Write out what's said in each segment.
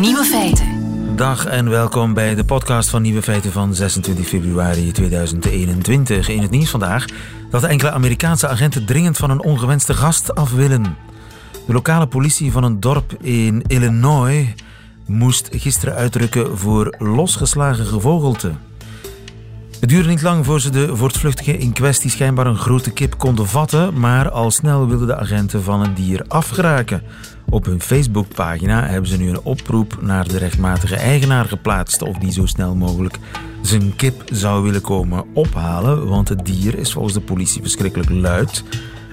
Nieuwe feiten. Dag en welkom bij de podcast van Nieuwe Feiten van 26 februari 2021. In het nieuws vandaag dat enkele Amerikaanse agenten dringend van een ongewenste gast af willen. De lokale politie van een dorp in Illinois moest gisteren uitrukken voor losgeslagen gevogelte. Het duurde niet lang voor ze de voortvluchtige in kwestie schijnbaar een grote kip konden vatten, maar al snel wilden de agenten van het dier afgeraken. Op hun Facebookpagina hebben ze nu een oproep naar de rechtmatige eigenaar geplaatst of die zo snel mogelijk zijn kip zou willen komen ophalen, want het dier is volgens de politie verschrikkelijk luid.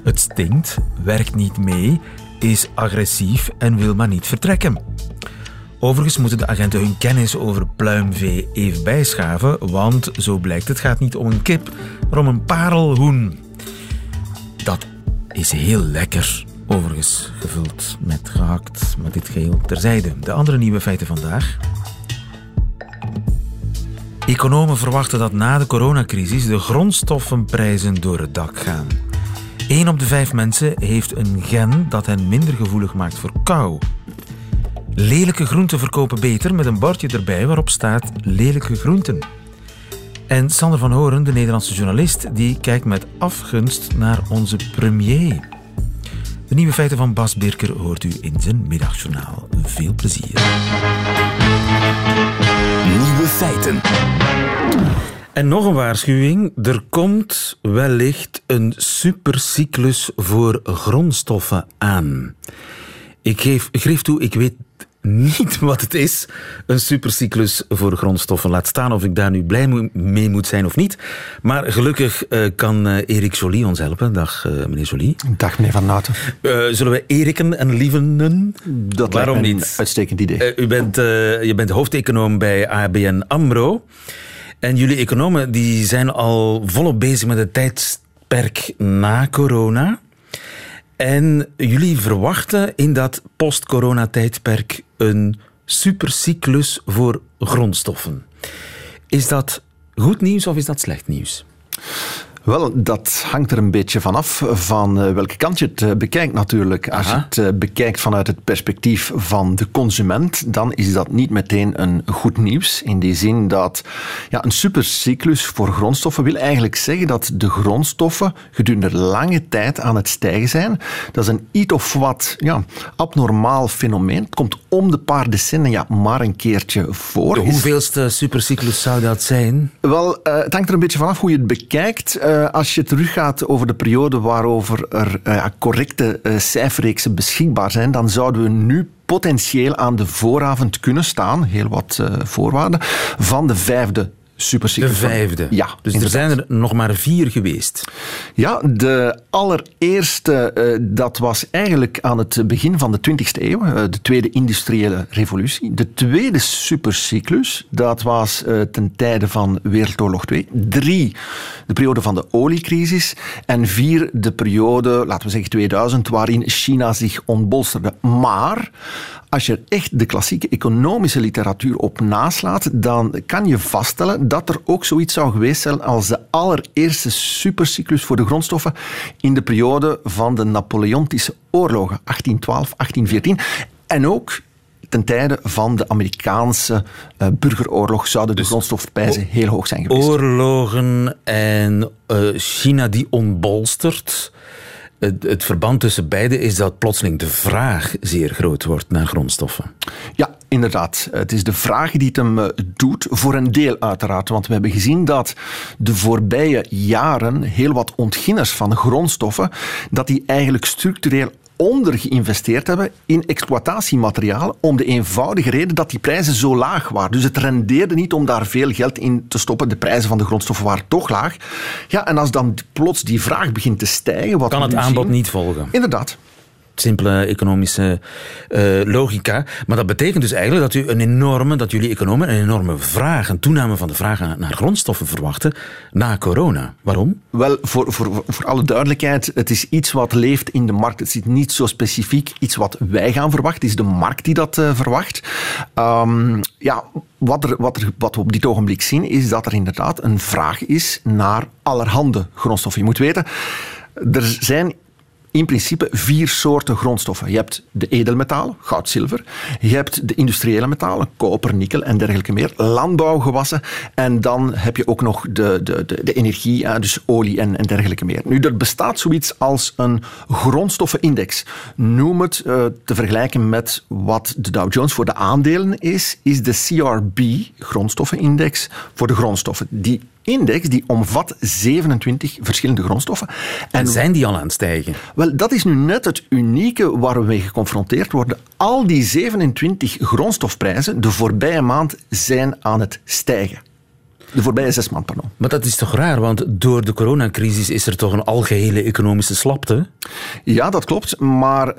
Het stinkt, werkt niet mee, is agressief en wil maar niet vertrekken. Overigens moeten de agenten hun kennis over pluimvee even bijschaven, want zo blijkt het gaat niet om een kip, maar om een parelhoen. Dat is heel lekker, overigens gevuld met gehakt, maar dit geheel terzijde. De andere nieuwe feiten vandaag. Economen verwachten dat na de coronacrisis de grondstoffenprijzen door het dak gaan. Eén op de vijf mensen heeft een gen dat hen minder gevoelig maakt voor kou. Lelijke groenten verkopen beter met een bordje erbij waarop staat lelijke groenten. En Sander van Horen, de Nederlandse journalist, die kijkt met afgunst naar onze premier. De nieuwe feiten van Bas Birker hoort u in zijn middagjournaal. Veel plezier. Nieuwe feiten. En nog een waarschuwing. Er komt wellicht een supercyclus voor grondstoffen aan. Ik geef, geef toe, ik weet niet wat het is, een supercyclus voor grondstoffen. Laat staan of ik daar nu blij mee moet zijn of niet. Maar gelukkig uh, kan uh, Erik Jolie ons helpen. Dag uh, meneer Jolie. Dag meneer Van Naten. zullen we Eriken en Lievenen? Dat Waarom niet? een uitstekend idee. u bent, je bent hoofdeconoom bij ABN AMRO. En jullie economen die zijn al volop bezig met het tijdperk na corona. En jullie verwachten in dat post-corona-tijdperk een supercyclus voor grondstoffen. Is dat goed nieuws of is dat slecht nieuws? Wel, dat hangt er een beetje vanaf van uh, welke kant je het uh, bekijkt natuurlijk. Als je het uh, bekijkt vanuit het perspectief van de consument, dan is dat niet meteen een goed nieuws. In die zin dat ja, een supercyclus voor grondstoffen wil eigenlijk zeggen dat de grondstoffen gedurende lange tijd aan het stijgen zijn. Dat is een iets of wat ja, abnormaal fenomeen. Het komt om de paar decennia maar een keertje voor. De hoeveelste supercyclus zou dat zijn? Wel, het hangt er een beetje vanaf hoe je het bekijkt. Uh, als je teruggaat over de periode waarover er uh, correcte uh, cijferreeksen beschikbaar zijn, dan zouden we nu potentieel aan de vooravond kunnen staan, heel wat voorwaarden, van de vijfde Super De vijfde. Ja. Dus er zijn er nog maar vier geweest. Ja, de allereerste, uh, dat was eigenlijk aan het begin van de 20e eeuw, uh, de tweede industriële revolutie. De tweede supercyclus, dat was uh, ten tijde van Wereldoorlog 2. Drie, de periode van de oliecrisis. En vier, de periode, laten we zeggen 2000, waarin China zich ontbolsterde. Maar als je echt de klassieke economische literatuur op naslaat, dan kan je vaststellen dat er ook zoiets zou geweest zijn als de allereerste supercyclus voor de grondstoffen in de periode van de Napoleontische oorlogen, 1812, 1814. En ook ten tijde van de Amerikaanse uh, burgeroorlog zouden de dus grondstofprijzen heel hoog zijn geweest. Oorlogen en uh, China die ontbolstert het, verband tussen beide is dat plotseling de vraag zeer groot wordt naar grondstoffen. Ja, inderdaad. Het is de vraag die het hem eh, doet, voor een deel uiteraard. Want we hebben gezien dat de voorbije jaren heel wat ontginners van grondstoffen, dat die eigenlijk structureel onder geïnvesteerd hebben in exploitatiemateriaal om de eenvoudige reden dat die prijzen zo laag waren. Dus het rendeerde niet om daar veel geld in te stoppen. De prijzen van de grondstoffen waren toch laag. Ja, en als dan plots die vraag begint te stijgen... Wat kan het aanbod niet volgen. Inderdaad simpele economische uh, logica. Maar dat betekent dus eigenlijk dat, u een enorme, dat jullie economen een enorme vraag, een toename van de vraag naar grondstoffen verwachten na corona. Waarom? Wel, voor, voor, voor alle duidelijkheid, het is iets wat leeft in de markt. Het is niet zo specifiek iets wat wij gaan verwachten. Het is de markt die dat uh, verwacht. Um, ja, wat, er, wat, er, wat we op dit ogenblik zien, is dat er inderdaad een vraag is naar allerhande grondstoffen. Je moet weten, er zijn in principe vier soorten grondstoffen. Je hebt de edelmetalen, goud, zilver. Je hebt de industriële metalen, koper, nikkel en dergelijke meer. Landbouwgewassen. En dan heb je ook nog de, de, de, energie, dus olie en, en dergelijke meer. Nu, er bestaat zoiets als een grondstoffenindex. Noem het uh, te vergelijken met wat de Dow Jones voor de aandelen is, is de CRB, grondstoffenindex, voor de grondstoffen. Die index die omvat 27 verschillende grondstoffen. En, zijn die al aan het stijgen? Wel, dat is nu net het unieke waar we mee geconfronteerd worden. Al die 27 grondstofprijzen de voorbije maand zijn aan het stijgen. De voorbije zes maanden, pardon. Maar dat is toch raar, want door de coronacrisis is er toch een algehele economische slapte? Ja, dat klopt. Maar uh,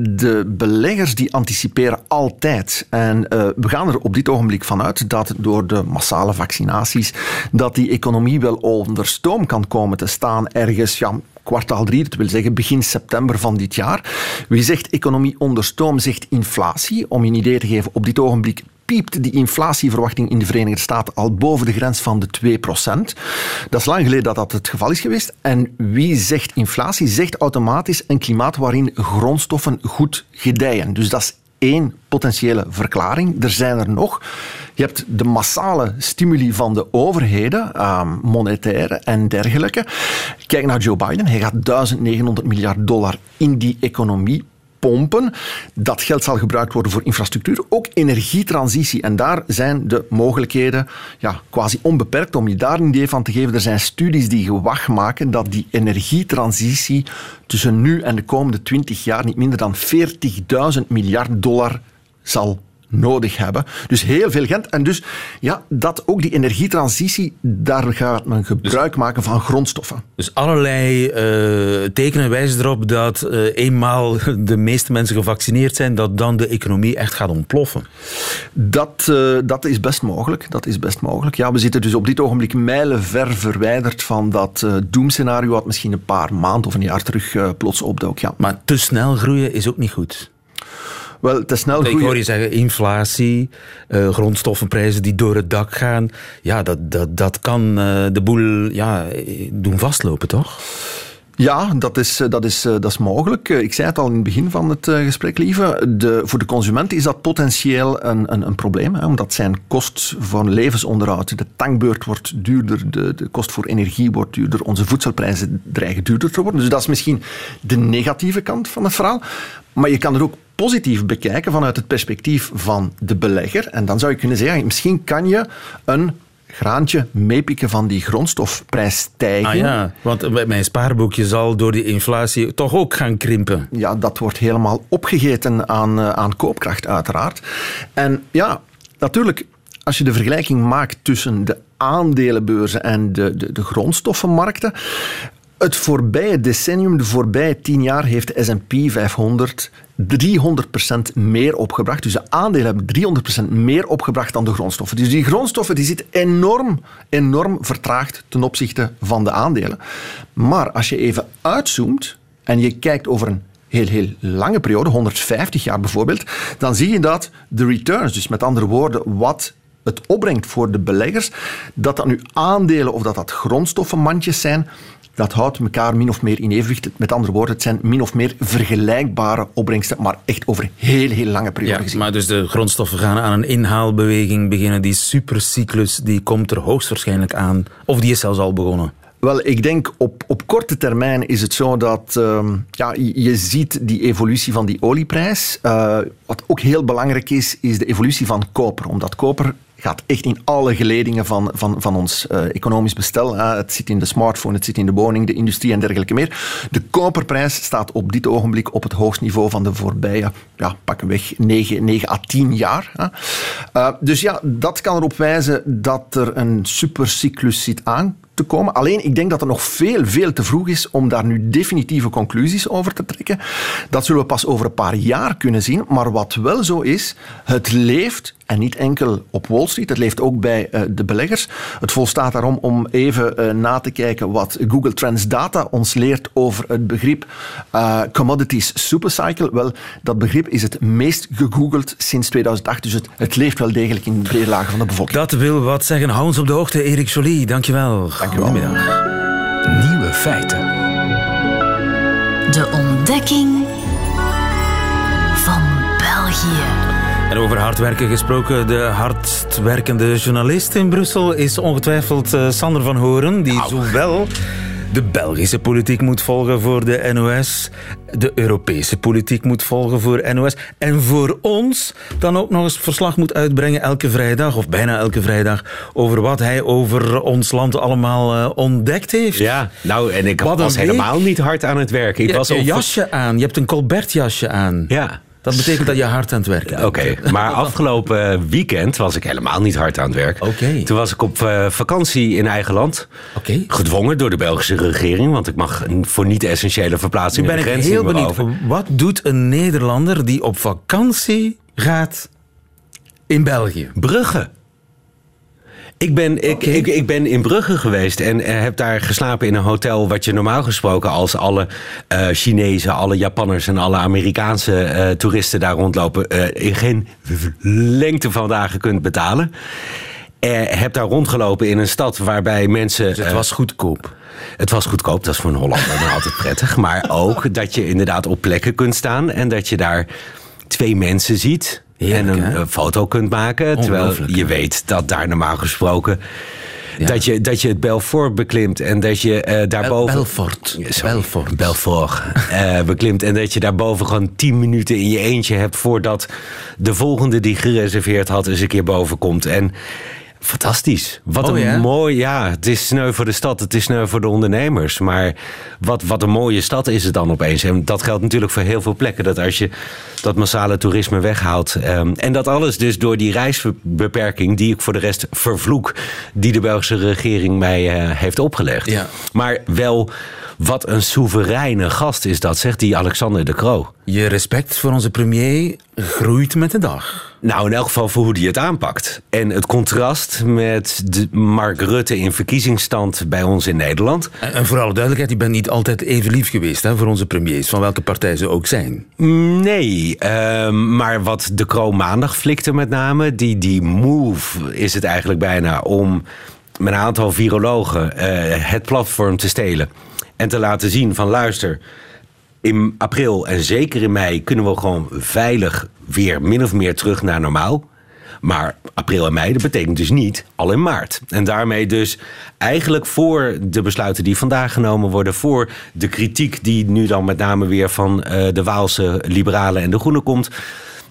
de beleggers die anticiperen altijd. En uh, we gaan er op dit ogenblik vanuit dat door de massale vaccinaties dat die economie wel onder stoom kan komen te staan ergens ja, kwartaal 3, dat wil zeggen begin september van dit jaar. Wie zegt economie onder stoom, zegt inflatie. Om je een idee te geven, op dit ogenblik piept die inflatieverwachting in de Verenigde Staten al boven de grens van de 2%. Dat is lang geleden dat dat het geval is geweest. En wie zegt inflatie, zegt automatisch een klimaat waarin grondstoffen goed gedijen. Dus dat is één potentiële verklaring. Er zijn er nog. Je hebt de massale stimuli van de overheden, uh, monetaire en dergelijke. Kijk naar Joe Biden. Hij gaat 1900 miljard dollar in die economie pompen. Dat geld zal gebruikt worden voor infrastructuur, ook energietransitie. En daar zijn de mogelijkheden ja, quasi onbeperkt. Om je daar een idee van te geven, er zijn studies die gewacht maken dat die energietransitie tussen nu en de komende 20 jaar niet minder dan 40.000 miljard dollar zal nodig hebben. Dus heel veel geld. En dus ja, dat ook die energietransitie, daar gaat men gebruik maken van grondstoffen. Dus allerlei uh, tekenen wijzen erop dat uh, eenmaal de meeste mensen gevaccineerd zijn, dat dan de economie echt gaat ontploffen. Dat, uh, dat is best mogelijk. Dat is best mogelijk. Ja, we zitten dus op dit ogenblik mijlenver verwijderd van dat doemscenario wat misschien een paar maanden of een jaar terug plots opdook. Ja. Maar te snel groeien is ook niet goed. Wel, te snel Ik hoor je zeggen, inflatie, uh, grondstoffenprijzen die door het dak gaan. Ja, dat, dat, dat kan uh, de boel ja, doen vastlopen, toch? Ja, dat is, eh, dat, is, dat is mogelijk. Ik zei het al in het begin van het gesprek, lieve. De, voor de consument is dat potentieel een, een, een probleem. Hè, omdat zijn kost van levensonderhoud, de tankbeurt wordt duurder, de, de kost voor energie wordt duurder, onze voedselprijzen dreigen duurder te worden. Dus dat is misschien de negatieve kant van het verhaal. Maar je kan er ook positief bekijken vanuit het perspectief van de belegger. En dan zou je kunnen zeggen, misschien kan je een graantje meepikken van die grondstofprijsstijging. Ah ja, want mijn spaarboekje zal door die inflatie toch ook gaan krimpen. Ja, dat wordt helemaal opgegeten aan, eh, aan koopkracht, uiteraard. En ja, natuurlijk, als je de vergelijking maakt tussen de aandelenbeurzen en de, de, de grondstoffenmarkten, het voorbije decennium, de voorbije tien jaar, heeft de S&P 500 300% meer opgebracht. Dus de aandelen hebben 300% meer opgebracht dan de grondstoffen. Dus die grondstoffen die zitten enorm, enorm vertraagd ten opzichte van de aandelen. Maar als je even uitzoomt en je kijkt over een heel, heel lange periode, 150 jaar bijvoorbeeld, dan zie je dat de returns, dus met andere woorden, wat het opbrengt voor de beleggers, dat dat nu aandelen of dat dat grondstoffenmandjes zijn, dat houdt elkaar min of meer in evenwicht. Met andere woorden, het zijn min of meer vergelijkbare opbrengsten, maar echt over heel, heel lange periode ja, gezien. Maar dus de grondstoffen gaan aan een inhaalbeweging beginnen. Die supercyclus die komt er hoogstwaarschijnlijk aan. Of die is zelfs al begonnen. Wel, ik denk op, op korte termijn is het zo dat uh, ja, je ziet die evolutie van die olieprijs. Uh, wat ook heel belangrijk is, is de evolutie van koper. Omdat koper gaat echt in alle geledingen van, van, van ons uh, economisch bestel. Het zit in de smartphone, het zit in de woning, de industrie en dergelijke meer. De koperprijs staat op dit ogenblik op het hoogste niveau van de voorbije, ja, pakken weg, 9, 9 à 10 jaar. Uh, dus ja, dat kan erop wijzen dat er een supercyclus zit aan te komen. Alleen, ik denk dat het nog veel, veel te vroeg is om daar nu definitieve conclusies over te trekken. Dat zullen we pas over een paar jaar kunnen zien. Maar wat wel zo is, het leeft en niet enkel op Wall Street, het leeft ook bij uh, de beleggers. Het volstaat daarom om even uh, na te kijken wat Google Trends Data ons leert over het begrip uh, commodities supercycle. Wel, dat begrip is het meest gegoogeld sinds 2008, dus het, het leeft wel degelijk in de lagen van de bevolking. Dat wil wat zeggen. Hou ons op de hoogte, Erik Jolie. Dankjewel. Dankjewel. Goedemiddag. Nieuwe feiten. De ontdekking van België. En over hard werken gesproken, de hardwerkende journalist in Brussel is ongetwijfeld uh, Sander van Horen, die zowel de Belgische politiek moet volgen voor de NOS, de Europese politiek moet volgen voor NOS en voor ons dan ook nog eens verslag moet uitbrengen elke vrijdag, of bijna elke vrijdag, over wat hij over ons land allemaal uh, ontdekt heeft. Ja, nou, en ik was helemaal niet hard aan het werk. Ik je was hebt een jasje aan, je hebt een Colbert jasje aan. Ja. Dat betekent dat je hard aan het werken bent. Oké, maar afgelopen weekend was ik helemaal niet hard aan het werk. Oké. Toen was ik op uh, vakantie in eigen land. Oké. Gedwongen door de Belgische regering, want ik mag voor niet-essentiële verplaatsingen ben de ik grens heel benieuwd. over. Wat doet een Nederlander die op vakantie gaat in België? Brugge. Ik ben, ik, ik, ik ben in Brugge geweest en eh, heb daar geslapen in een hotel... wat je normaal gesproken als alle uh, Chinezen, alle Japanners... en alle Amerikaanse uh, toeristen daar rondlopen... Uh, in geen lengte van dagen kunt betalen. heb daar rondgelopen in een stad waarbij mensen... Dus het was goedkoop. Het was goedkoop, dat is voor een Hollander dan altijd prettig. Maar ook dat je inderdaad op plekken kunt staan... en dat je daar twee mensen ziet... Heerlijk, en een hè? uh, foto kunt maken. Terwijl je weet dat daar normaal gesproken. Ja. Dat, je, dat je het Belfort beklimt en dat je eh, daarboven. Belfort. Sorry. Belfort. Belfort eh, beklimt. En dat je daarboven gewoon 10 minuten in je eentje hebt voordat de volgende die gereserveerd had eens een keer boven komt. En fantastisch. Wat Oh, een ja? mooi. Ja, het is sneu voor de stad, het is sneu voor de ondernemers. Maar wat, wat een mooie stad is het dan opeens. En dat geldt natuurlijk voor heel veel plekken. Dat als je dat massale toerisme weghaalt. ehm, en dat alles dus door die reisbeperking, die ik voor de rest vervloek, die de Belgische regering mij eh, heeft opgelegd. Ja. Maar wel. Wat een soevereine gast is dat, zegt die Alexander de Croo. Je respect voor onze premier groeit met de dag. Nou, in elk geval voor hoe hij het aanpakt. En het contrast met de Mark Rutte in verkiezingsstand bij ons in Nederland. En, en voor alle duidelijkheid, je bent niet altijd even lief geweest hè, voor onze premiers, van welke partij ze ook zijn. Nee, ehm, maar wat de Croo maandag flikte met name, die, die move is het eigenlijk bijna om met een aantal virologen eh, het platform te stelen. En te laten zien van luister, in april en zeker in mei kunnen we gewoon veilig weer min of meer terug naar normaal. Maar april en mei, dat betekent dus niet al in maart. En daarmee dus eigenlijk voor de besluiten die vandaag genomen worden... voor de kritiek die nu dan met name weer van eh, de Waalse liberalen en de Groenen komt...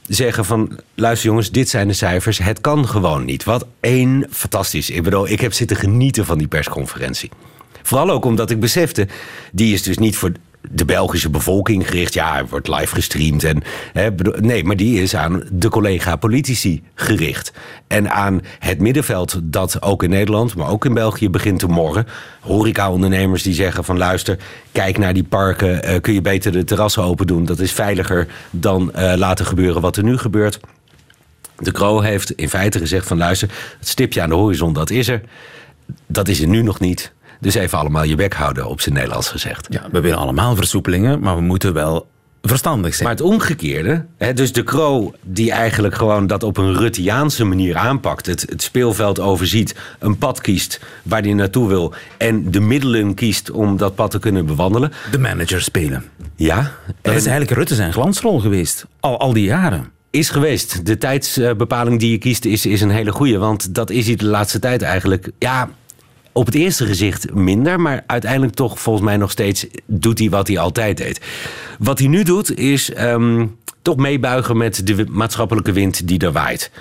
zeggen van, luister jongens, dit zijn de cijfers. Het kan gewoon niet. Wat één fantastisch. Ik bedoel, ik heb zitten genieten van die persconferentie. Vooral ook omdat ik besefte, die is dus niet voor de Belgische bevolking gericht. Ja, hij wordt live gestreamd. En, hè, nee, maar die is aan de collega-politici gericht. En aan het middenveld dat ook in Nederland, maar ook in België begint te morren. Horeca-ondernemers die zeggen van luister, kijk naar die parken. eh, kun je beter de terrassen open doen. Dat is veiliger dan eh, laten gebeuren wat er nu gebeurt. De Croo heeft in feite gezegd van luister, het stipje aan de horizon, dat is er. Dat is er nu nog niet. Dus even allemaal je bek houden, op zijn Nederlands gezegd. Ja, we willen allemaal versoepelingen, maar we moeten wel verstandig zijn. Maar het omgekeerde, hè, dus de Croo die eigenlijk gewoon dat op een Ruttiaanse manier aanpakt, het, het speelveld overziet, een pad kiest waar hij naartoe wil en de middelen kiest om dat pad te kunnen bewandelen. de manager spelen. Ja, Dat en is eigenlijk Rutte zijn glansrol geweest. Al, al die jaren. is geweest. De tijdsbepaling die je kiest is, is een hele goeie, want dat is hij de laatste tijd eigenlijk, ja, op het eerste gezicht minder, maar uiteindelijk toch volgens mij nog steeds doet hij wat hij altijd deed. Wat hij nu doet is ehm, toch meebuigen met de maatschappelijke wind die er waait.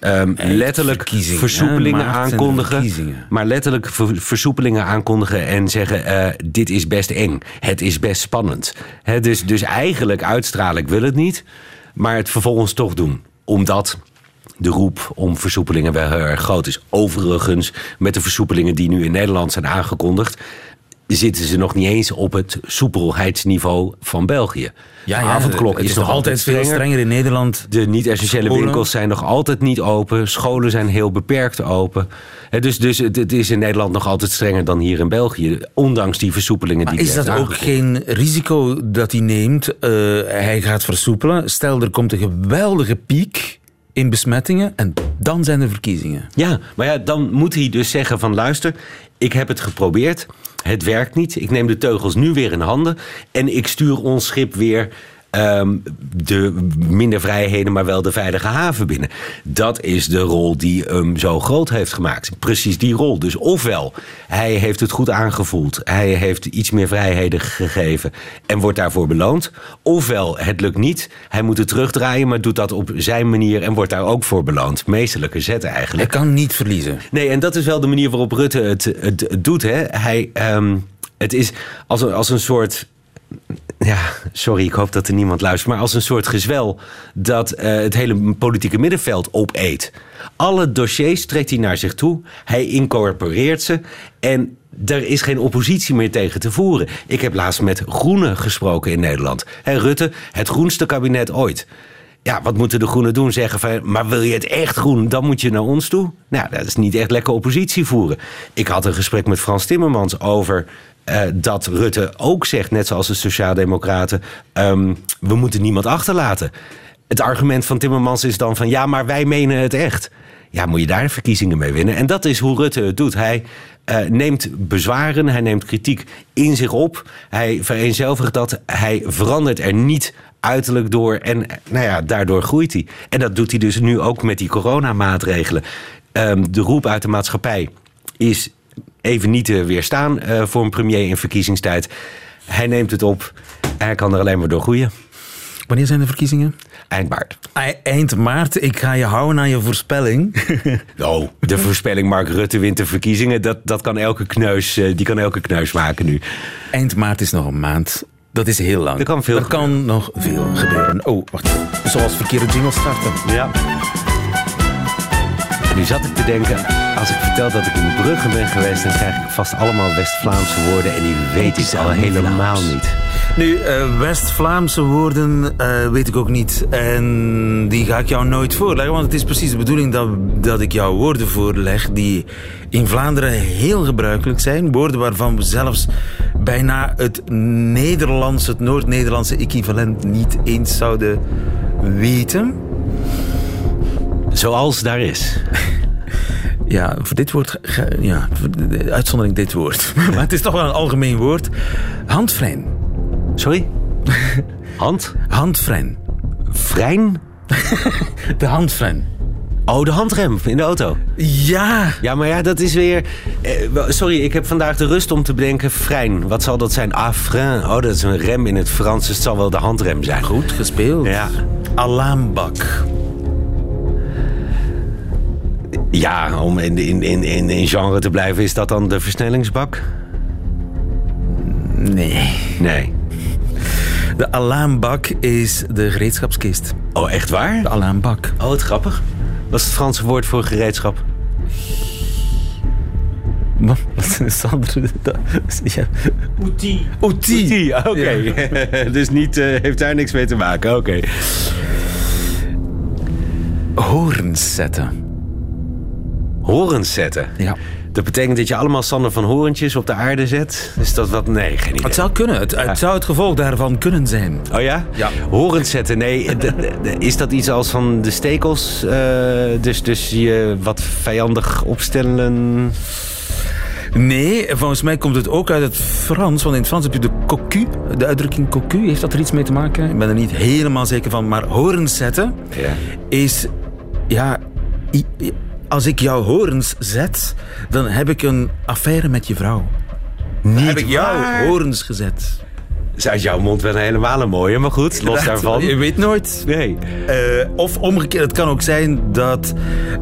Ehm, letterlijk versoepelingen aankondigen. Maar letterlijk ver- versoepelingen aankondigen en zeggen: eh, dit is best eng. Het is best spannend. Dus, dus eigenlijk uitstralen, ik wil het niet, maar het vervolgens toch doen. Omdat de roep om versoepelingen wel heel erg groot is. Overigens, met de versoepelingen die nu in Nederland zijn aangekondigd, zitten ze nog niet eens op het soepelheidsniveau van België. Ja, de avondklok is, nog altijd veel strenger. in Nederland. De niet-essentiële winkels zijn nog altijd niet open. Scholen zijn heel beperkt open. Dus dus het, het is in Nederland nog altijd strenger dan hier in België. Ondanks die versoepelingen Maar die is dat ook geen risico dat hij neemt? Eh, hij gaat versoepelen. Stel, er komt een geweldige piek in besmettingen en dan zijn er verkiezingen. Ja, maar ja, dan moet hij dus zeggen van luister, ik heb het geprobeerd. het werkt niet. Ik neem de teugels nu weer in handen. En ik stuur ons schip weer ehm, de minder vrijheden, maar wel de veilige haven binnen. Dat is de rol die hem zo groot heeft gemaakt. Precies die rol. Dus ofwel, hij heeft het goed aangevoeld. Hij heeft iets meer vrijheden gegeven en wordt daarvoor beloond. Ofwel, het lukt niet. Hij moet het terugdraaien, maar doet dat op zijn manier en wordt daar ook voor beloond. Meestelijke zet eigenlijk. Hij kan niet verliezen. Nee, en dat is wel de manier waarop Rutte het, het, het doet. Hè. Hij, ehm, het is als een, als een soort. Ja, sorry, ik hoop dat er niemand luistert. Maar als een soort gezwel dat eh, het hele politieke middenveld opeet. Alle dossiers trekt hij naar zich toe. Hij incorporeert ze. En er is geen oppositie meer tegen te voeren. Ik heb laatst met Groenen gesproken in Nederland. Hè, Rutte, het groenste kabinet ooit. Ja, wat moeten de Groenen doen? Zeggen van, maar wil je het echt groen, dan moet je naar ons toe. Nou, dat is niet echt lekker oppositie voeren. Ik had een gesprek met Frans Timmermans over eh, dat Rutte ook zegt, net zoals de Sociaaldemocraten, ehm, we moeten niemand achterlaten. Het argument van Timmermans is dan van, ja, maar wij menen het echt. Ja, moet je daar verkiezingen mee winnen? En dat is hoe Rutte het doet. Hij eh, neemt bezwaren, hij neemt kritiek in zich op. Hij vereenzelvigt dat. Hij verandert er niet uiterlijk door. En nou ja, daardoor groeit hij. En dat doet hij dus nu ook met die coronamaatregelen. Ehm, de roep uit de maatschappij is even niet te weerstaan eh, voor een premier in verkiezingstijd. Hij neemt het op. Hij kan er alleen maar door groeien. Wanneer zijn de verkiezingen? Eind maart. Eind maart. Ik ga je houden aan je voorspelling. Oh, de voorspelling Mark Rutte wint de verkiezingen. Dat, dat kan elke kneus, eh, die kan elke kneus maken nu. Eind maart is nog een maand. Dat is heel lang. Er kan veel Er kan nog veel gebeuren. Oh, wacht. Zoals verkeerde jingle starten. Ja. Nu zat ik te denken, als ik vertel dat ik in Brugge ben geweest, dan krijg ik vast allemaal West-Vlaamse woorden en die weet ik al helemaal niet. Nu, eh, West-Vlaamse woorden eh, weet ik ook niet. En die ga ik jou nooit voorleggen. Want het is precies de bedoeling dat, dat ik jou woorden voorleg die in Vlaanderen heel gebruikelijk zijn. Woorden waarvan we zelfs bijna het Nederlands, het Noord-Nederlandse equivalent niet eens zouden weten. Zoals daar is. Ja, voor dit woord, ja, uitzondering dit woord. maar het is toch wel een algemeen woord. Handfrein. Sorry? Hand? Handfrein. Frein? De handfrein. Oh, de handrem in de auto. Ja, Ja, maar ja, dat is weer... eh, sorry, ik heb vandaag de rust om te bedenken. Frein, wat zal dat zijn? Ah, frein. Oh, dat is een rem in het Frans. Dus het zal wel de handrem zijn. goed gespeeld. Ja. Alarmbak. Ja, om in, in, in, in, in genre te blijven, is dat dan de versnellingsbak? Nee. Nee. De alarmbak is de gereedschapskist. Oh, echt waar? De alarmbak. Oh, wat grappig. Wat is het Franse woord voor gereedschap? Wat is het andere? Dat- Ja. Outil. Outil. Oké. dus niet, eh, heeft daar niks mee te maken. Oké. Horens zetten. Horens zetten. Ja. Dat betekent dat je allemaal Sander van Horentjes op de aarde zet? Is dat wat? Nee, geen idee. Het zou kunnen. Het, het zou het gevolg daarvan kunnen zijn. Oh ja? Ja. Horens zetten. Nee, is dat iets als van de stekels? eh, dus, dus je wat vijandig opstellen? Nee, volgens mij komt het ook uit het Frans. Want in het Frans heb je de cocu. De uitdrukking cocu. Heeft dat er iets mee te maken? Ik ben er niet helemaal zeker van. Maar horens zetten Ja. is... Ja, als ik jouw horens zet, dan heb ik een affaire met je vrouw. Dan heb ik jouw horens gezet. Is uit jouw mond wel helemaal een mooie, maar goed, los Inderdaad, daarvan. Je weet nooit. Nee. Eh, of omgekeerd, het kan ook zijn dat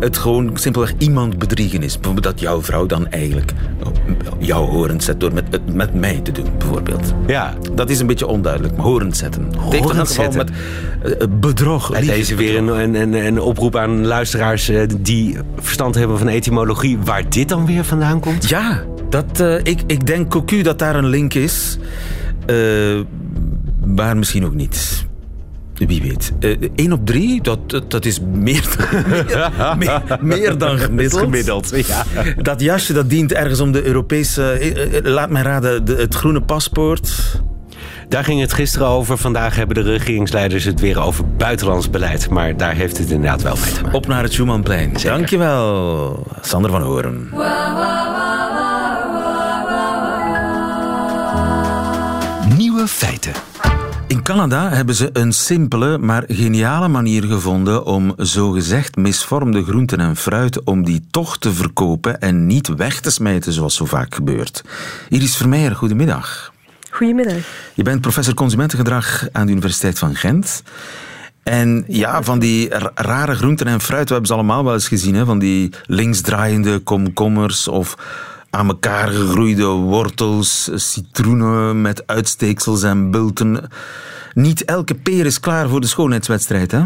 het gewoon simpelweg iemand bedriegen is. Bijvoorbeeld dat jouw vrouw dan eigenlijk jouw horens zet door met, het met mij te doen, bijvoorbeeld. Ja. Dat is een beetje onduidelijk, maar horens zetten. Horens geval met zetten. eh, bedrog. En deze weer een, een, een, een oproep aan luisteraars eh, die verstand hebben van etymologie, waar dit dan weer vandaan komt? Ja, dat, ik, ik denk cocu dat daar een link is. Eh, maar misschien ook niet. Wie weet. Eén op drie, dat, dat, dat is meer dan, meer, meer, meer dan gemiddeld. gemiddeld, ja. Dat jasje dat dient ergens om de Europese... eh, eh, laat mij raden, de, het groene paspoort. Daar ging het gisteren over. Vandaag hebben de regeringsleiders het weer over buitenlands beleid. Maar daar heeft het inderdaad wel mee te maken. Op naar het Schumannplein. Dankjewel, Sander van Horen. Nieuwe feiten. In Canada hebben ze een simpele, maar geniale manier gevonden om zogezegd misvormde groenten en fruit om die toch te verkopen en niet weg te smijten zoals zo vaak gebeurt. Iris Vermeijer, goedemiddag. Goedemiddag. Je bent professor consumentengedrag aan de Universiteit van Gent. En ja, van die rare groenten en fruit, we hebben ze allemaal wel eens gezien, hè? van die linksdraaiende komkommers of aan elkaar gegroeide wortels, citroenen met uitsteeksels en bulten. Niet elke peer is klaar voor de schoonheidswedstrijd, hè?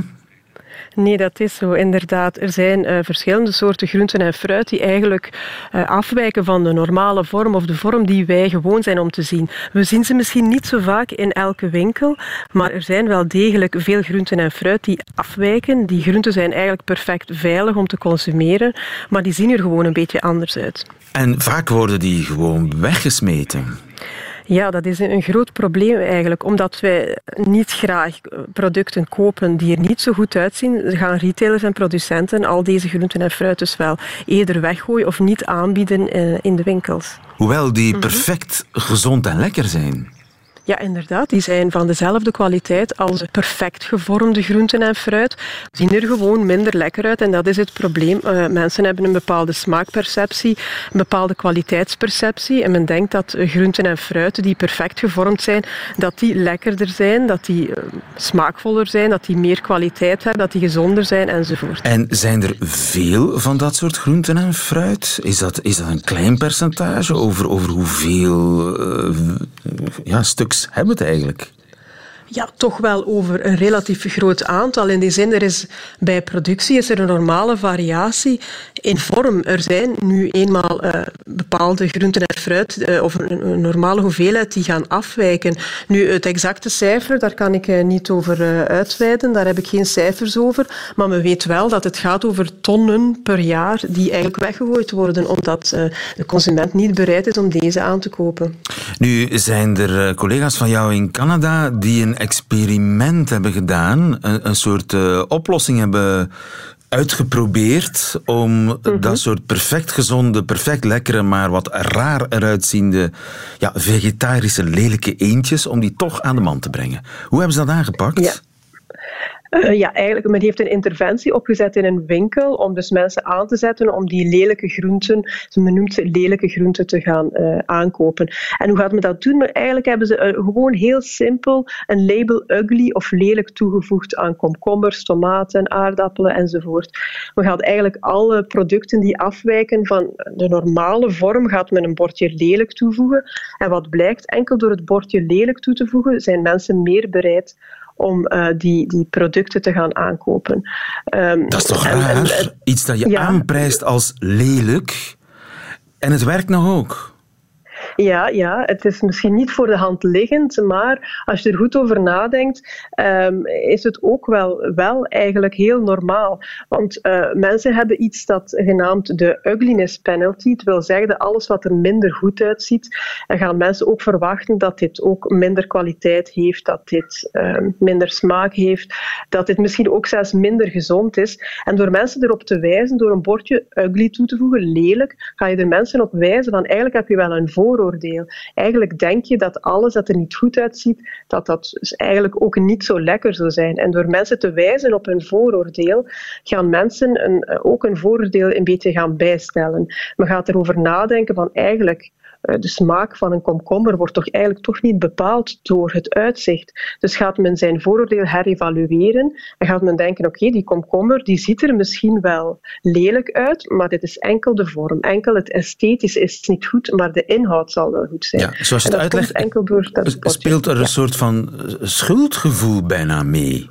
Nee, dat is zo, inderdaad. Er zijn uh, verschillende soorten groenten en fruit die eigenlijk uh, afwijken van de normale vorm of de vorm die wij gewoon zijn om te zien. We zien ze misschien niet zo vaak in elke winkel, maar er zijn wel degelijk veel groenten en fruit die afwijken. Die groenten zijn eigenlijk perfect veilig om te consumeren, maar die zien er gewoon een beetje anders uit. En vaak worden die gewoon weggesmeten. Ja, dat is een groot probleem eigenlijk, omdat wij niet graag producten kopen die er niet zo goed uitzien. Gaan retailers en producenten al deze groenten en fruit dus wel eerder weggooien of niet aanbieden eh, in de winkels. Hoewel die mhm. perfect gezond en lekker zijn. Ja, inderdaad. Die zijn van dezelfde kwaliteit als perfect gevormde groenten en fruit. Zien er gewoon minder lekker uit en dat is het probleem. Uh, mensen hebben een bepaalde smaakperceptie, een bepaalde kwaliteitsperceptie en men denkt dat groenten en fruit die perfect gevormd zijn, dat die lekkerder zijn, dat die uh, smaakvoller zijn, dat die meer kwaliteit hebben, dat die gezonder zijn enzovoort. En zijn er veel van dat soort groenten en fruit? Is dat, is dat een klein percentage over, over hoeveel uh, ja, hebben het eigenlijk? Ja, toch wel over een relatief groot aantal. In die zin, er is bij productie is er een normale variatie in vorm. Er zijn nu eenmaal uh, bepaalde groenten en fruit, uh, of een, normale hoeveelheid, die gaan afwijken. Nu, het exacte cijfer, daar kan ik uh, niet over uitweiden. Daar heb ik geen cijfers over. Maar men weet wel dat het gaat over tonnen per jaar die eigenlijk weggegooid worden, omdat de consument niet bereid is om deze aan te kopen. Nu zijn er collega's van jou in Canada die een experiment hebben gedaan, een, een soort oplossing hebben uitgeprobeerd om mhm. dat soort perfect gezonde, perfect lekkere, maar wat raar eruit ziende ja, vegetarische lelijke eendjes, om die toch aan de man te brengen. Hoe hebben ze dat aangepakt? Ja. Uh, ja, eigenlijk, men heeft een interventie opgezet in een winkel om dus mensen aan te zetten om die lelijke groenten, men noemt ze lelijke groenten, te gaan uh, aankopen. En hoe gaat men dat doen? Maar eigenlijk hebben ze gewoon heel simpel een label ugly of lelijk toegevoegd aan komkommers, tomaten, aardappelen enzovoort. Men gaat eigenlijk alle producten die afwijken van de normale vorm, gaat men een bordje lelijk toevoegen. En wat blijkt, enkel door het bordje lelijk toe te voegen, zijn mensen meer bereid om uh, die, die producten te gaan aankopen. Um, dat is toch raar? Iets dat je aanprijst als lelijk en het werkt nog ook. Ja, ja, het is misschien niet voor de hand liggend, maar als je er goed over nadenkt, um, is het ook wel, wel eigenlijk heel normaal. Want uh, mensen hebben iets dat genaamd de ugliness penalty. Het wil zeggen dat alles wat er minder goed uitziet, en gaan mensen ook verwachten dat dit ook minder kwaliteit heeft, dat dit um, minder smaak heeft, dat dit misschien ook zelfs minder gezond is. En door mensen erop te wijzen, door een bordje ugly toe te voegen, lelijk, ga je er mensen op wijzen van eigenlijk heb je wel een vooroordeel Eigenlijk denk je dat alles dat er niet goed uitziet, dat dat dus eigenlijk ook niet zo lekker zou zijn. En door mensen te wijzen op hun vooroordeel, gaan mensen een, ook een vooroordeel een beetje gaan bijstellen. Men gaat erover nadenken van eigenlijk eh, de smaak van een komkommer wordt toch eigenlijk toch niet bepaald door het uitzicht. Dus gaat men zijn vooroordeel herevalueren en gaat men denken, oké, die komkommer die ziet er misschien wel lelijk uit, maar dit is enkel de vorm. Enkel het esthetisch is niet goed, maar de inhoud zal wel goed zijn. Ja, zoals je het uitlegt, enkel door dat speelt er een soort van schuldgevoel bijna mee.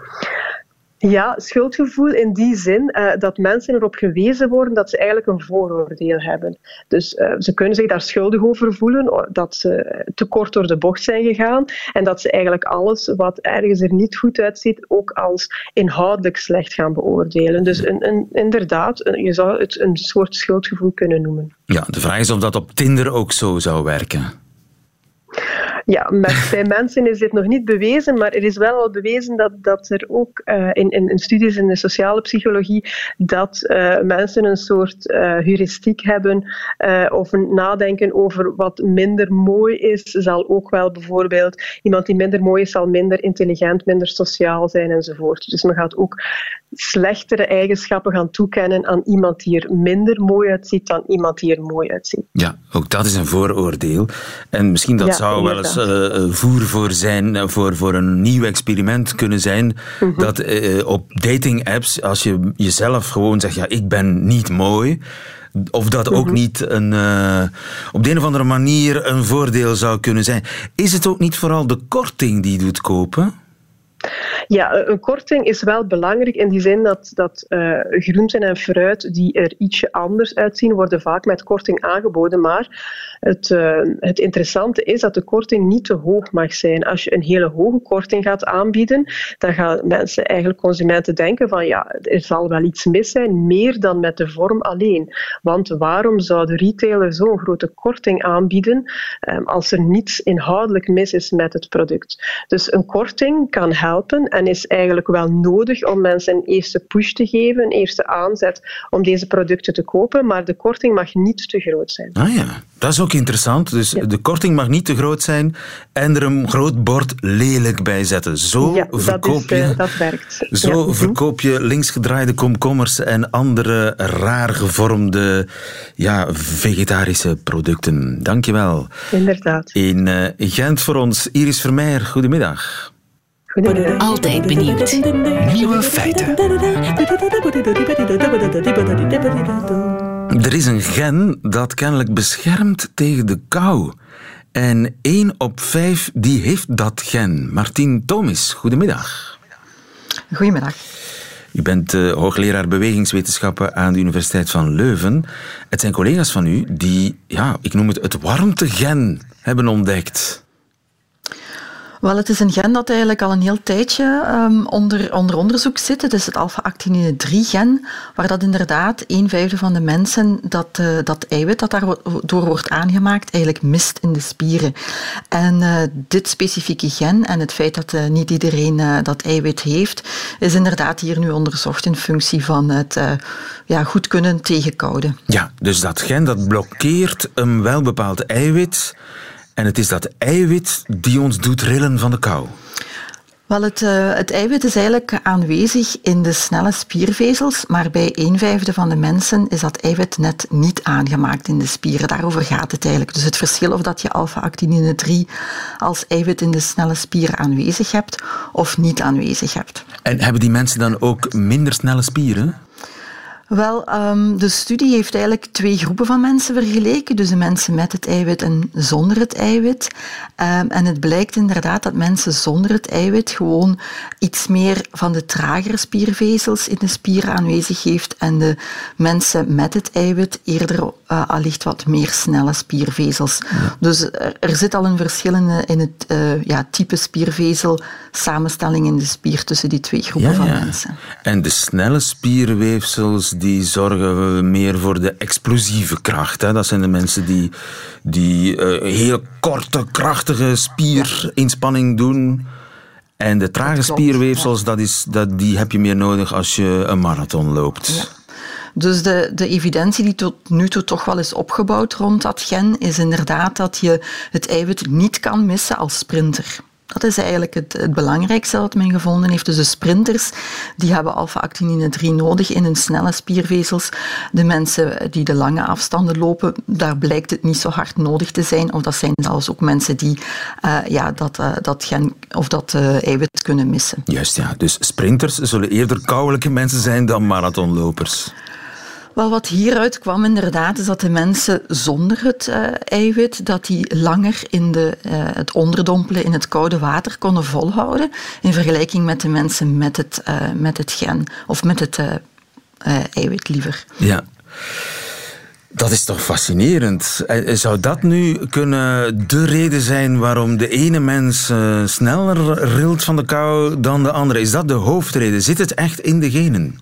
Ja, schuldgevoel in die zin uh, dat mensen erop gewezen worden dat ze eigenlijk een vooroordeel hebben. Dus uh, ze kunnen zich daar schuldig over voelen, dat ze te kort door de bocht zijn gegaan en dat ze eigenlijk alles wat ergens er niet goed uitziet ook als inhoudelijk slecht gaan beoordelen. Dus een, een, inderdaad, je zou het een soort schuldgevoel kunnen noemen. Ja, de vraag is of dat op Tinder ook zo zou werken. Ja, bij mensen is dit nog niet bewezen, maar er is wel al bewezen dat, dat er ook uh, in, in, studies in de sociale psychologie dat uh, mensen een soort uh, heuristiek hebben of een nadenken over wat minder mooi is, zal ook wel bijvoorbeeld iemand die minder mooi is, zal minder intelligent, minder sociaal zijn enzovoort. Dus men gaat ook slechtere eigenschappen gaan toekennen aan iemand die er minder mooi uitziet dan iemand die er mooi uitziet. Ja, ook dat is een vooroordeel. En misschien dat zou wel eens uh, voer voor zijn, eh, voor, voor een nieuw experiment kunnen zijn. Mhm. Dat uh, op dating apps, als je jezelf gewoon zegt, ja, ik ben niet mooi. Of dat ook mhm. niet een, uh, op de een of andere manier een voordeel zou kunnen zijn. Is het ook niet vooral de korting die doet kopen? Ja, een korting is wel belangrijk in die zin dat, dat uh, groenten en fruit die er ietsje anders uitzien, worden vaak met korting aangeboden. Maar het, uh, het interessante is dat de korting niet te hoog mag zijn. Als je een hele hoge korting gaat aanbieden, dan gaan mensen, eigenlijk consumenten, denken van ja, er zal wel iets mis zijn, meer dan met de vorm alleen. Want waarom zou de retailer zo'n grote korting aanbieden um, als er niets inhoudelijk mis is met het product? Dus een korting kan helpen en is eigenlijk wel nodig om mensen een eerste push te geven, een eerste aanzet om deze producten te kopen, maar de korting mag niet te groot zijn. Ah ja, dat is ook interessant. Dus de korting mag niet te groot zijn en er een groot bord lelijk bij zetten. Zo ja, verkoop dat is, je, uh, dat werkt. Zo ja. Verkoop je linksgedraaide komkommers en andere raar gevormde ja, vegetarische producten. Dankjewel. Inderdaad. In uh, Gent voor ons, Iris Vermeer. Goedemiddag. Altijd benieuwd. Nieuwe feiten. Er is een gen dat kennelijk beschermt tegen de kou. En één op vijf die heeft dat gen. Martien Thomis, goedemiddag. Goedemiddag. U bent uh, hoogleraar bewegingswetenschappen aan de Universiteit van Leuven. Het zijn collega's van u die, ja, ik noem het het warmtegen hebben ontdekt. Wel, het is een gen dat eigenlijk al een heel tijdje um, onder, onder onderzoek zit. Het is het alpha-actinine 3-gen, waar dat inderdaad een vijfde van de mensen dat, uh, dat eiwit dat daardoor wordt aangemaakt eigenlijk mist in de spieren. En uh, dit specifieke gen en het feit dat uh, niet iedereen dat eiwit heeft, is inderdaad hier nu onderzocht in functie van het ja, goed kunnen tegenkouden. Ja, dus dat gen dat blokkeert een welbepaald eiwit en het is dat eiwit die ons doet rillen van de kou. Wel, het, uh, het, eiwit is eigenlijk aanwezig in de snelle spiervezels, maar bij een vijfde van de mensen is dat eiwit net niet aangemaakt in de spieren. Daarover gaat het eigenlijk. Dus het verschil of dat je alpha-actinine 3 als eiwit in de snelle spieren aanwezig hebt of niet aanwezig hebt. En hebben die mensen dan ook minder snelle spieren? Wel, um, de studie heeft eigenlijk twee groepen van mensen vergeleken. Dus de mensen met het eiwit en zonder het eiwit. Um, en het blijkt inderdaad dat mensen zonder het eiwit gewoon iets meer van de tragere spiervezels in de spieren aanwezig heeft. En de mensen met het eiwit eerder uh, allicht wat meer snelle spiervezels. Dus er, er, zit al een verschil in, in het uh, ja, type spiervezel samenstelling in de spier tussen die twee groepen ja, van ja. mensen. En de snelle spierweefsels die zorgen meer voor de explosieve kracht. Hè? Dat zijn de mensen die, die uh, heel korte, krachtige spierinspanning doen. En de trage spierweefsels, dat is, dat, die heb je meer nodig als je een marathon loopt. Dus de, de evidentie die tot nu toe toch wel is opgebouwd rond dat gen, is inderdaad dat je het eiwit niet kan missen als sprinter. Dat is eigenlijk het, het, belangrijkste wat men gevonden heeft. Dus de sprinters die hebben alpha-actinine 3 nodig in hun snelle spiervezels. De mensen die de lange afstanden lopen, daar blijkt het niet zo hard nodig te zijn. Of dat zijn zelfs ook mensen die uh, ja, dat, uh, dat gen of dat uh, eiwit kunnen missen. Juist, ja. Dus sprinters zullen eerder kouwelijke mensen zijn dan marathonlopers. Wel, wat hieruit kwam inderdaad, is dat de mensen zonder het uh, eiwit, dat die langer in de, uh, het onderdompelen in het koude water konden volhouden, in vergelijking met de mensen met het, uh, met het gen, of met het eiwit liever. Ja. Dat is toch fascinerend. Zou dat nu kunnen de reden zijn waarom de ene mens sneller rilt van de kou dan de andere? Is dat de hoofdreden? Zit het echt in de genen?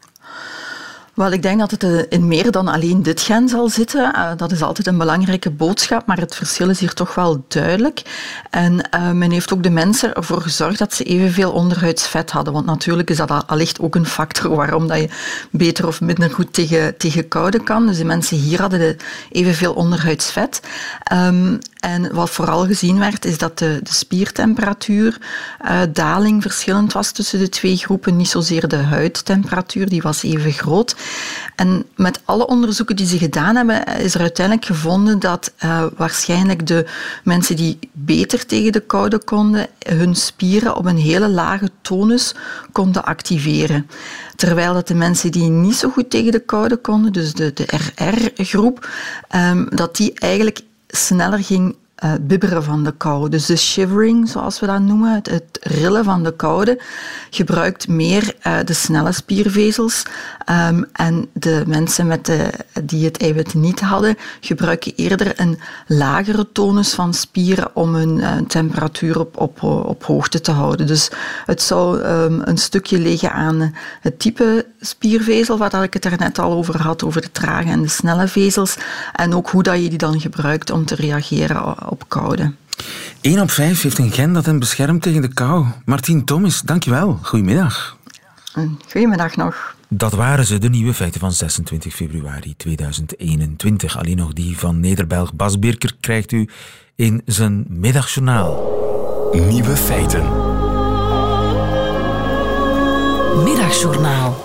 Wel, ik denk dat het eh, in meer dan alleen dit gen zal zitten. Uh, dat is altijd een belangrijke boodschap, maar het verschil is hier toch wel duidelijk. En uh, men heeft ook de mensen ervoor gezorgd dat ze evenveel onderhuidsvet hadden. Want natuurlijk is dat allicht ook een factor waarom dat je beter of minder goed tegen, tegen koude kan. Dus de mensen hier hadden evenveel onderhuidsvet. Um, en wat vooral gezien werd, is dat de, de spiertemperatuur daling verschillend was tussen de twee groepen. Niet zozeer de huidtemperatuur, die was even groot. En met alle onderzoeken die ze gedaan hebben, is er uiteindelijk gevonden dat uh, waarschijnlijk de mensen die beter tegen de koude konden, hun spieren op een hele lage tonus konden activeren. Terwijl dat de mensen die niet zo goed tegen de koude konden, dus de, de RR-groep, um, dat die eigenlijk sneller ging uh, bibberen van de kou. Dus de shivering, zoals we dat noemen, het, het rillen van de koude, gebruikt meer uh, de snelle spiervezels. Um, en de mensen met de, die het eiwit niet hadden, gebruiken eerder een lagere tonus van spieren om hun uh, temperatuur op, op, op hoogte te houden. Dus het zou um, een stukje liggen aan het type spiervezel, waar ik het er net al over had, over de trage en de snelle vezels. En ook hoe dat je die dan gebruikt om te reageren op koude. 1 op 5 heeft een gen dat hem beschermt tegen de kou. Martien Thomas, dankjewel. Goedemiddag. Goedemiddag nog. Dat waren ze, de nieuwe feiten van 26 februari 2021. Alleen nog die van Nederbelg Bas Birker krijgt u in zijn middagjournaal. Nieuwe feiten. Middagjournaal.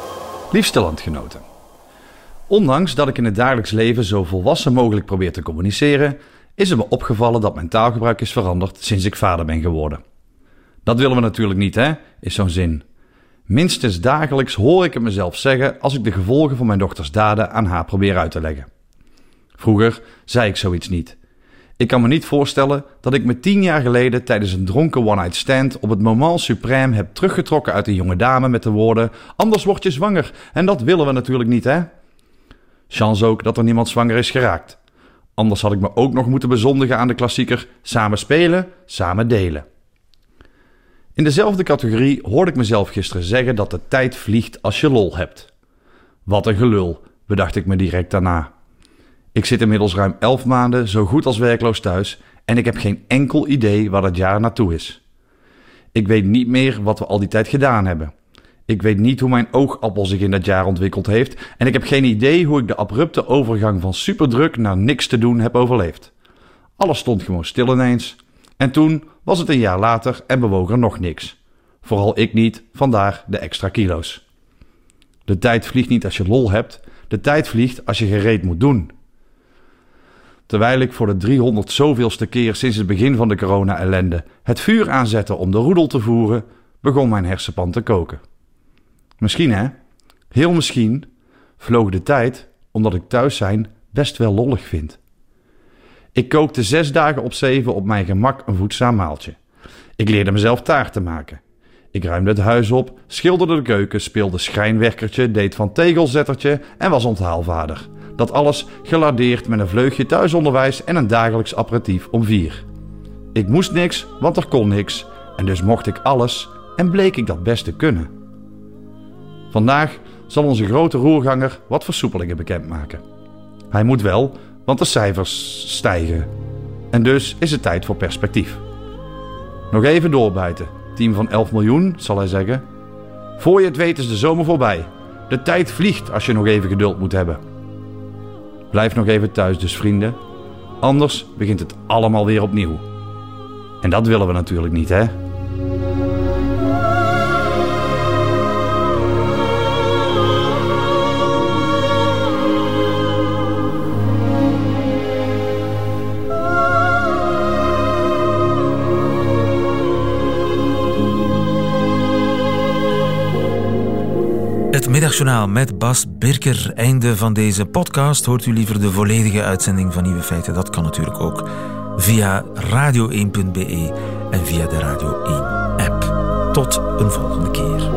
Liefste landgenoten. Ondanks dat ik in het dagelijks leven zo volwassen mogelijk probeer te communiceren, is het me opgevallen dat mijn taalgebruik is veranderd sinds ik vader ben geworden. Dat willen we natuurlijk niet, hè? Is zo'n zin. Minstens dagelijks hoor ik het mezelf zeggen als ik de gevolgen van mijn dochters daden aan haar probeer uit te leggen. Vroeger zei ik zoiets niet. Ik kan me niet voorstellen dat ik me tien jaar geleden tijdens een dronken one-night stand op het moment suprême heb teruggetrokken uit een jonge dame met de woorden: Anders word je zwanger en dat willen we natuurlijk niet, hè? Chance ook dat er niemand zwanger is geraakt. Anders had ik me ook nog moeten bezondigen aan de klassieker samen spelen, samen delen. In dezelfde categorie hoorde ik mezelf gisteren zeggen dat de tijd vliegt als je lol hebt. Wat een gelul, bedacht ik me direct daarna. Ik zit inmiddels ruim elf maanden zo goed als werkloos thuis en ik heb geen enkel idee waar dat jaar naartoe is. Ik weet niet meer wat we al die tijd gedaan hebben. Ik weet niet hoe mijn oogappel zich in dat jaar ontwikkeld heeft en ik heb geen idee hoe ik de abrupte overgang van superdruk naar niks te doen heb overleefd. Alles stond gewoon stil ineens. En toen was het een jaar later en bewoog er nog niks. Vooral ik niet, vandaar de extra kilo's. De tijd vliegt niet als je lol hebt, de tijd vliegt als je gereed moet doen. Terwijl ik voor de 300 zoveelste keer sinds het begin van de corona-ellende het vuur aanzette om de roedel te voeren, begon mijn hersenpan te koken. Misschien hè, heel misschien, vloog de tijd omdat ik thuis zijn best wel lollig vind. Ik kookte zes dagen op zeven op mijn gemak een voedzaam maaltje. Ik leerde mezelf taart te maken. Ik ruimde het huis op, schilderde de keuken, speelde schrijnwerkertje, deed van tegelzettertje en was onthaalvader. Dat alles gelardeerd met een vleugje thuisonderwijs en een dagelijks aperitief om vier. Ik moest niks, want er kon niks. En dus mocht ik alles en bleek ik dat best te kunnen. Vandaag zal onze grote roerganger wat versoepelingen bekendmaken. Hij moet wel, want de cijfers stijgen. En dus is het tijd voor perspectief. Nog even doorbijten. Team van 11 miljoen, zal hij zeggen. Voor je het weet is de zomer voorbij. De tijd vliegt als je nog even geduld moet hebben. Blijf nog even thuis dus vrienden. Anders begint het allemaal weer opnieuw. En dat willen we natuurlijk niet, hè? Middagjournaal met Bas Birker. Einde van deze podcast. Hoort u liever de volledige uitzending van Nieuwe Feiten? Dat kan natuurlijk ook via radio1.be en via de Radio 1 app. Tot een volgende keer.